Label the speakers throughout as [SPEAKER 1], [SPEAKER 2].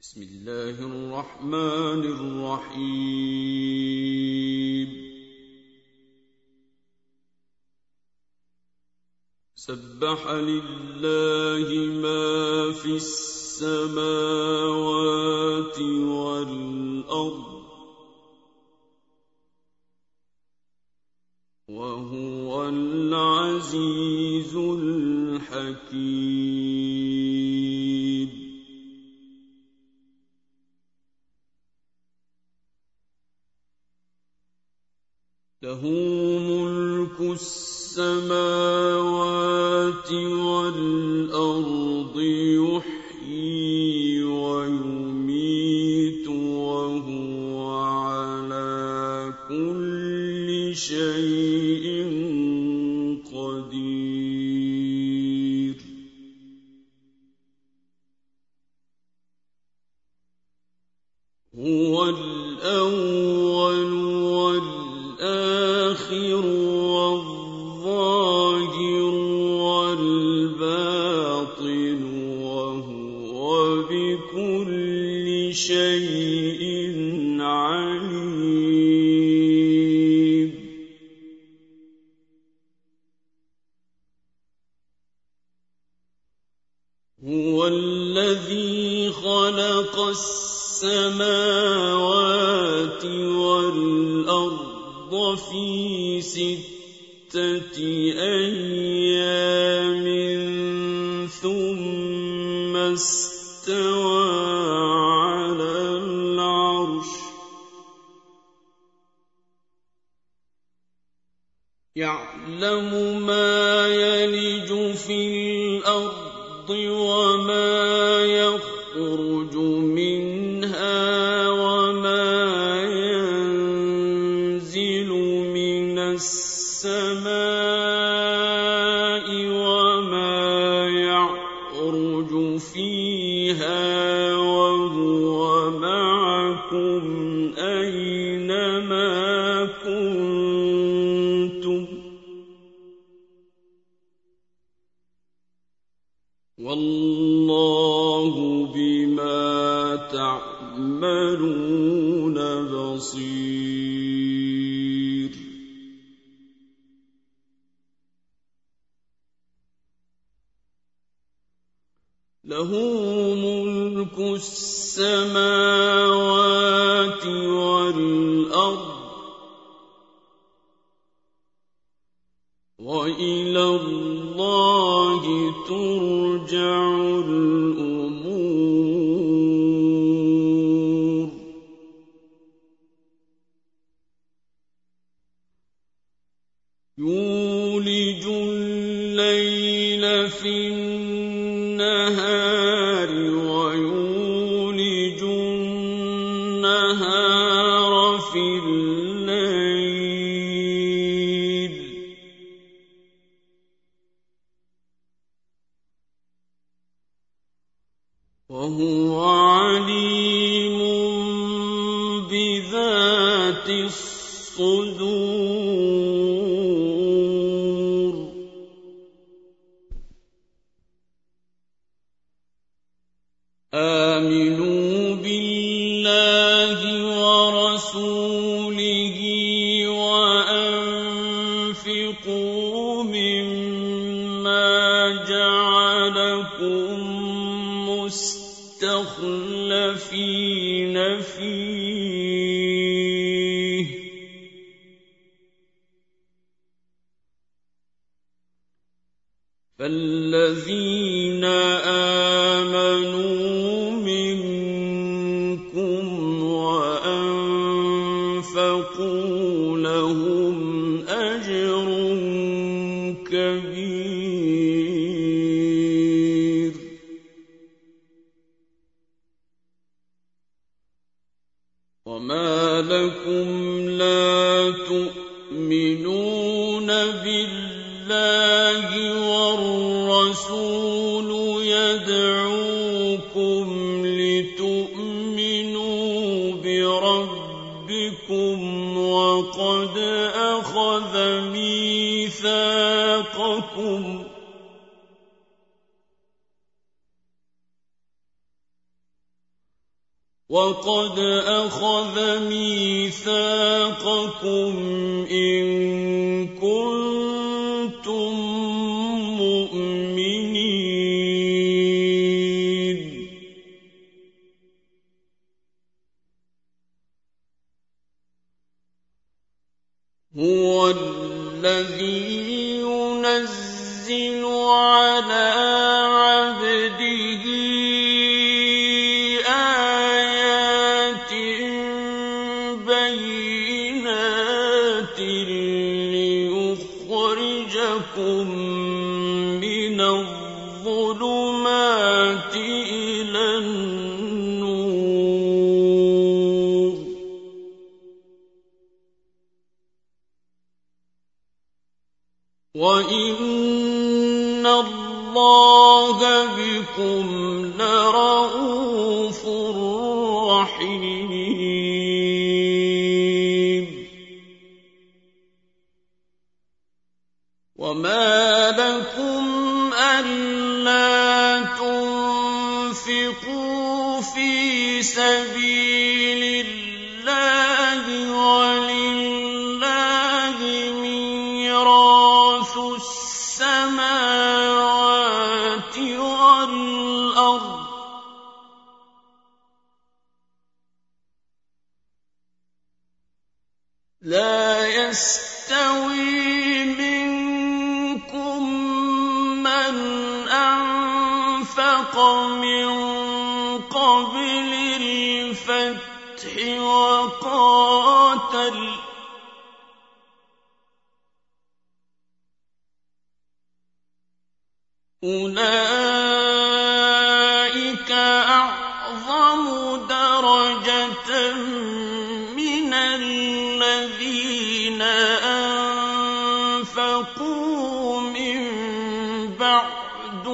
[SPEAKER 1] بسم الله الرحمن الرحيم. سبح لله ما في السماوات والأرض. السماوات والأرض يحيي ويميت وهو على كل شيء استوى على العرش. يعلم ما يلج في الأرض وما له ملك السماوات وهو عليم بذات الصدور. لكم لا تؤمنون بالله والرسول يدعوكم لتؤمنوا بربكم وقد أخذ ميثاقكم وقد الذي بِكُمْ لَرَءُوفٌ رَّحِيمٌ. وَمَا لَكُمْ أَلَّا تُنفِقُوا فِي سَبِيلِ أُولَٰئِكَ أَعْظَمُ دَرَجَةً مِّنَ الَّذِينَ أَنفَقُوا مِن بَعْدُ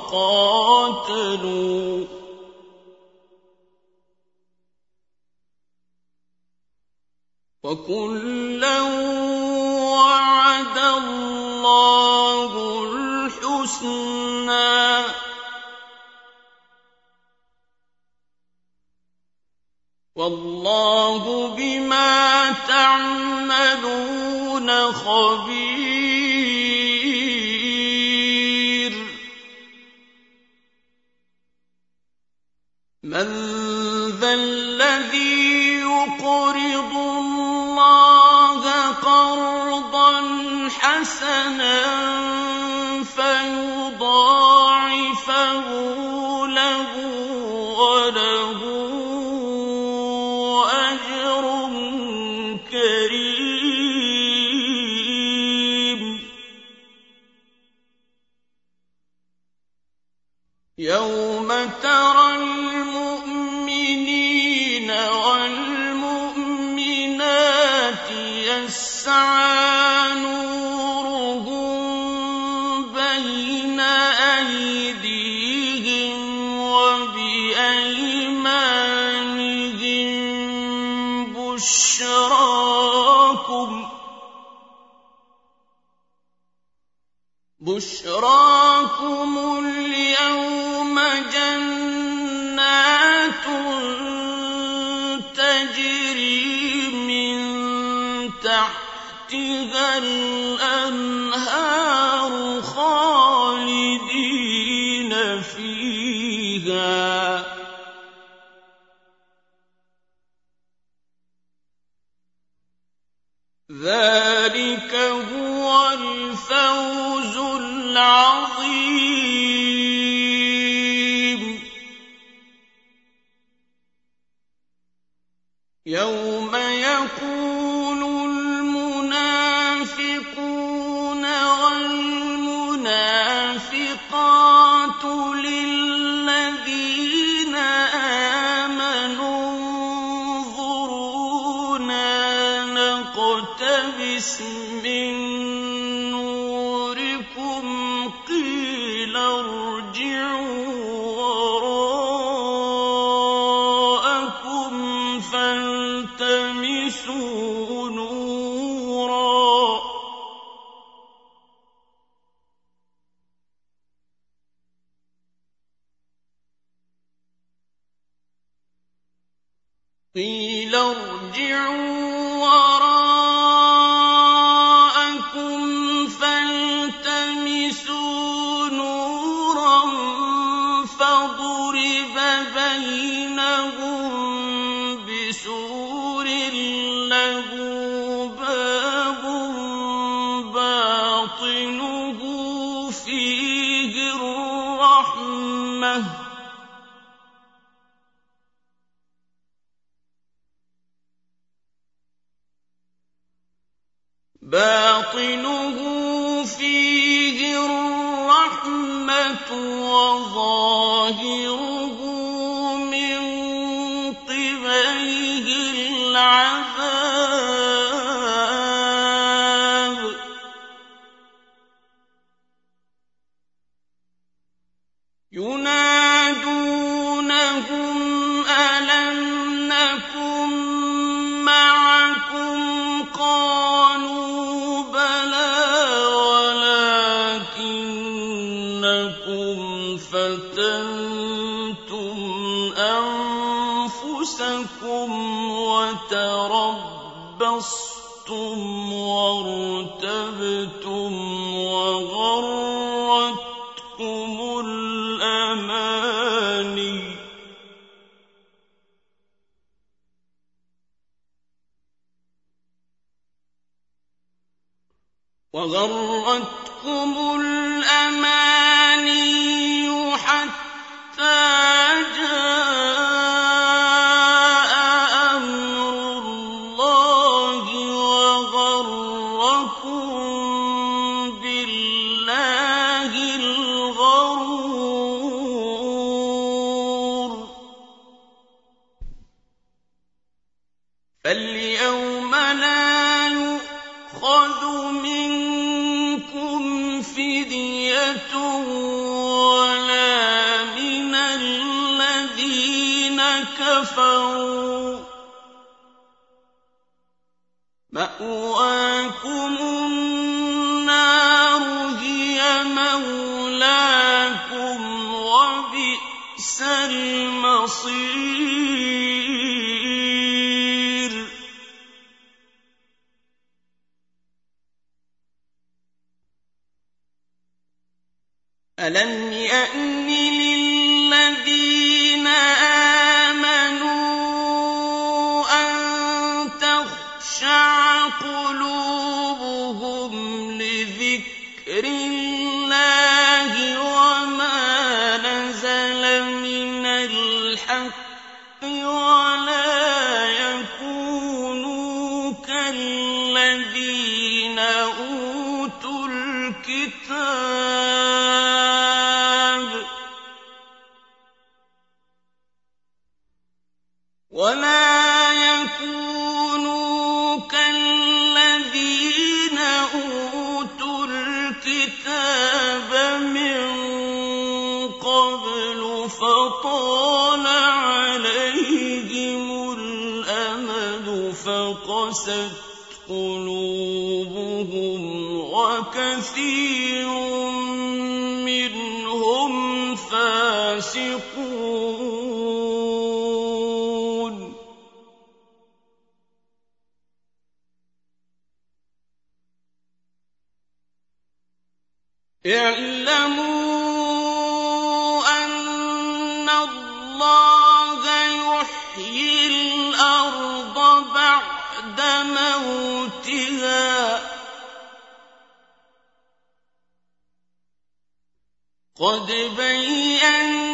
[SPEAKER 1] وَقَاتَلُوا ۚ وَكُلًّا الْحُسْنَىٰ ۚ. وَاللَّهُ بِمَا تَعْمَلُونَ خَبِيرٌ. مَّن ذَا الَّذِي اللَّهَ قَرْضًا حَسَنًا فَيُضَاعِفَهُ بُشْرَاكُمُ نَقْتَبِسْ مِن الغمه تربصتم وارتبتم وغرتكم الأماني. وغرتكم الأماني كفروا مأواهم وكثير منهم فاسقون اعلموا ان الله يحيي الأرض بعد موتها قد بينا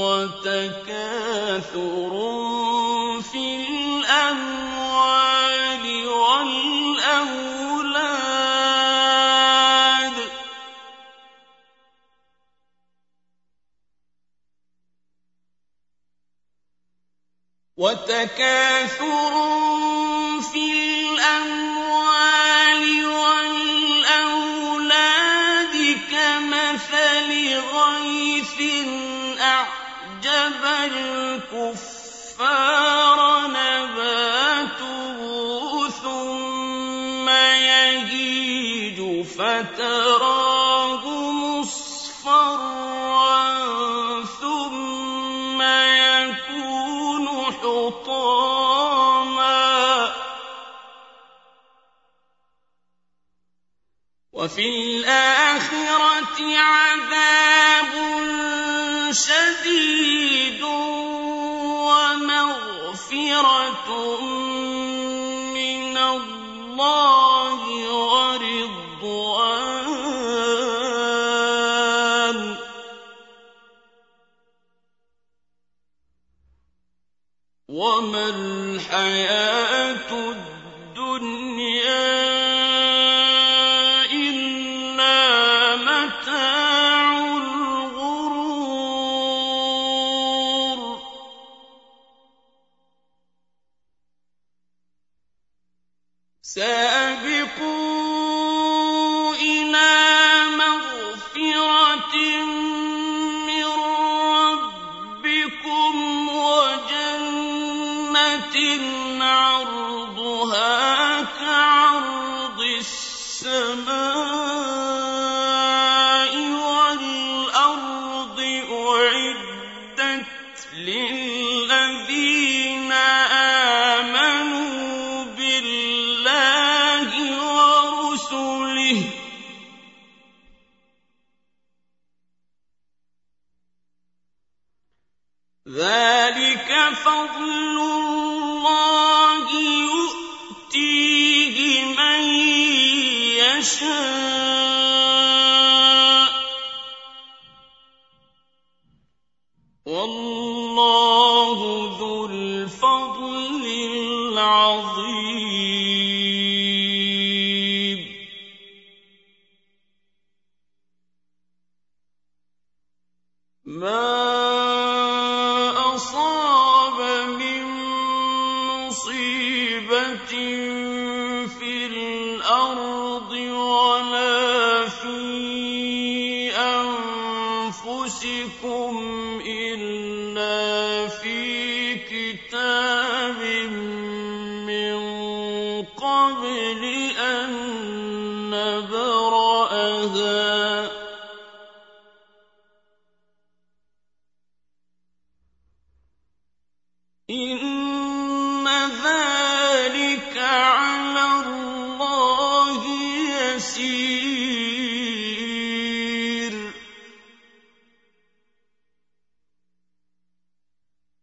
[SPEAKER 1] وتكاثر في الأموال والأولاد. وتكاثر فتراه مصفرا ثم يكون حطاما. وفي الآخرة عذاب شديد ومغفرة من الله.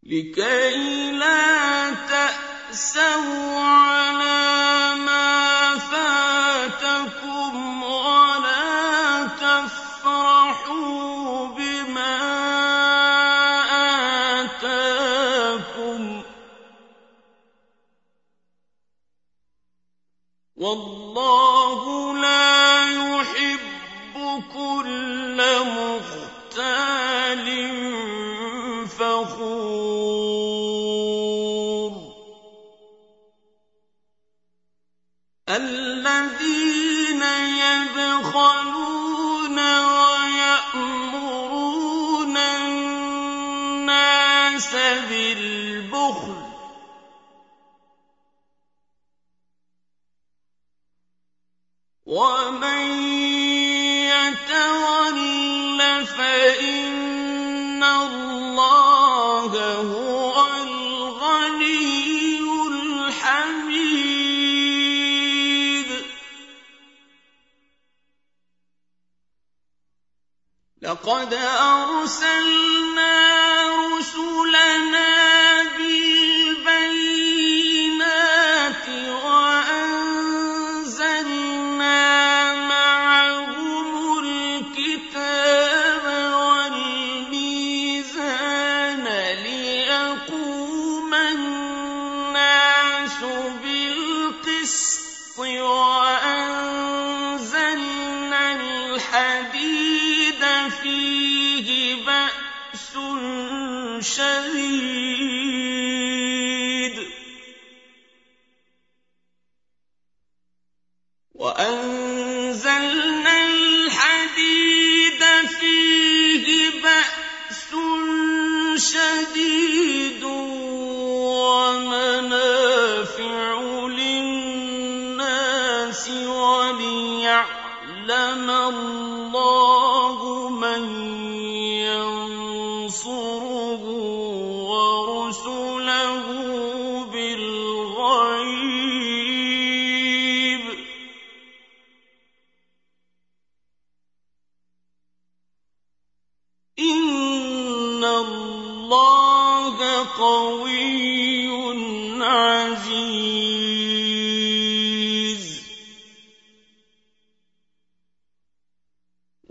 [SPEAKER 1] لكي لا تأسوا على وَمَن يَتَوَلَّ فَإِنَّ اللَّهَ هُوَ الْغَنِيُّ الْحَمِيدُ لَقَدْ أَرْسَلْنَا رُسُلَنَا بأس شديد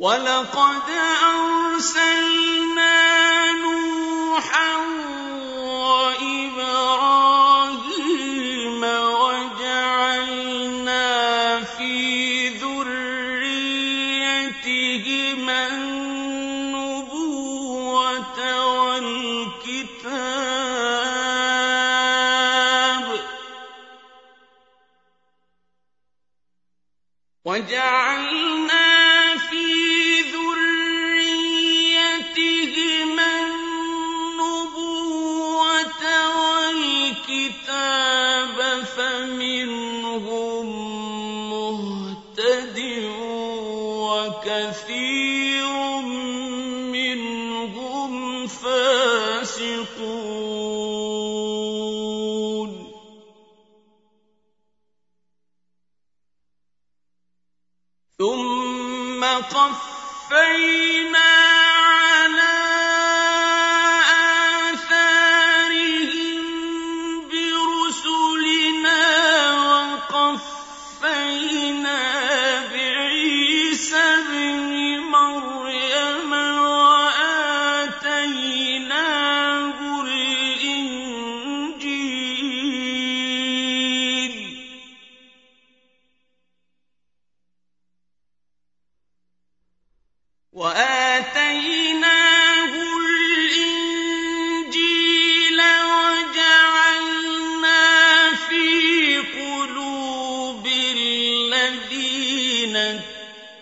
[SPEAKER 1] ولقد أرسلنا نوحا وقفينا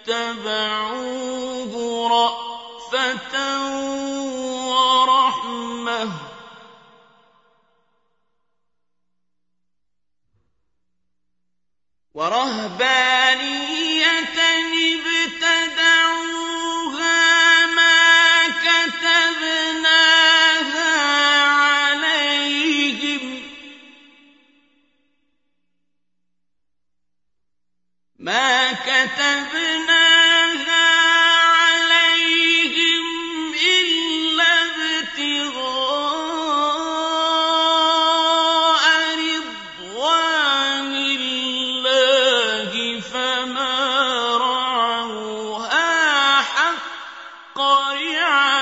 [SPEAKER 1] اتبعوه رأفة ورحمة. ورهبان القارعة.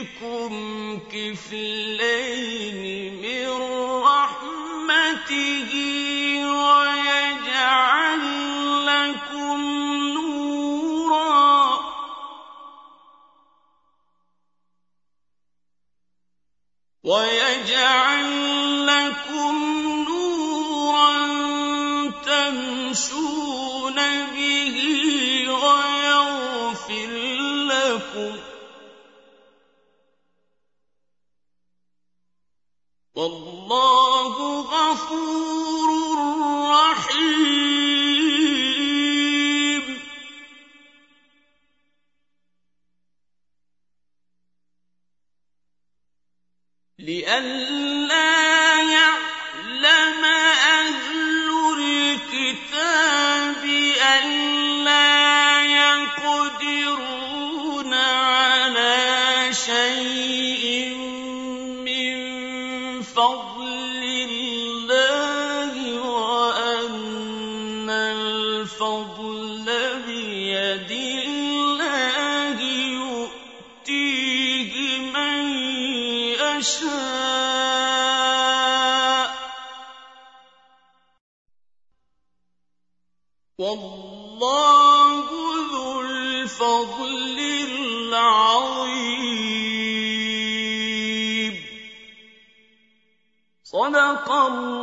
[SPEAKER 1] يُؤْتِكُمْ كِفْلَيْنِ مِن رَّحْمَتِهِ وَيَجْعَل لَّكُمْ نُورًا. ويجعل لكم نورا تمشون به ويغفر لكم والله غفور صدق الله.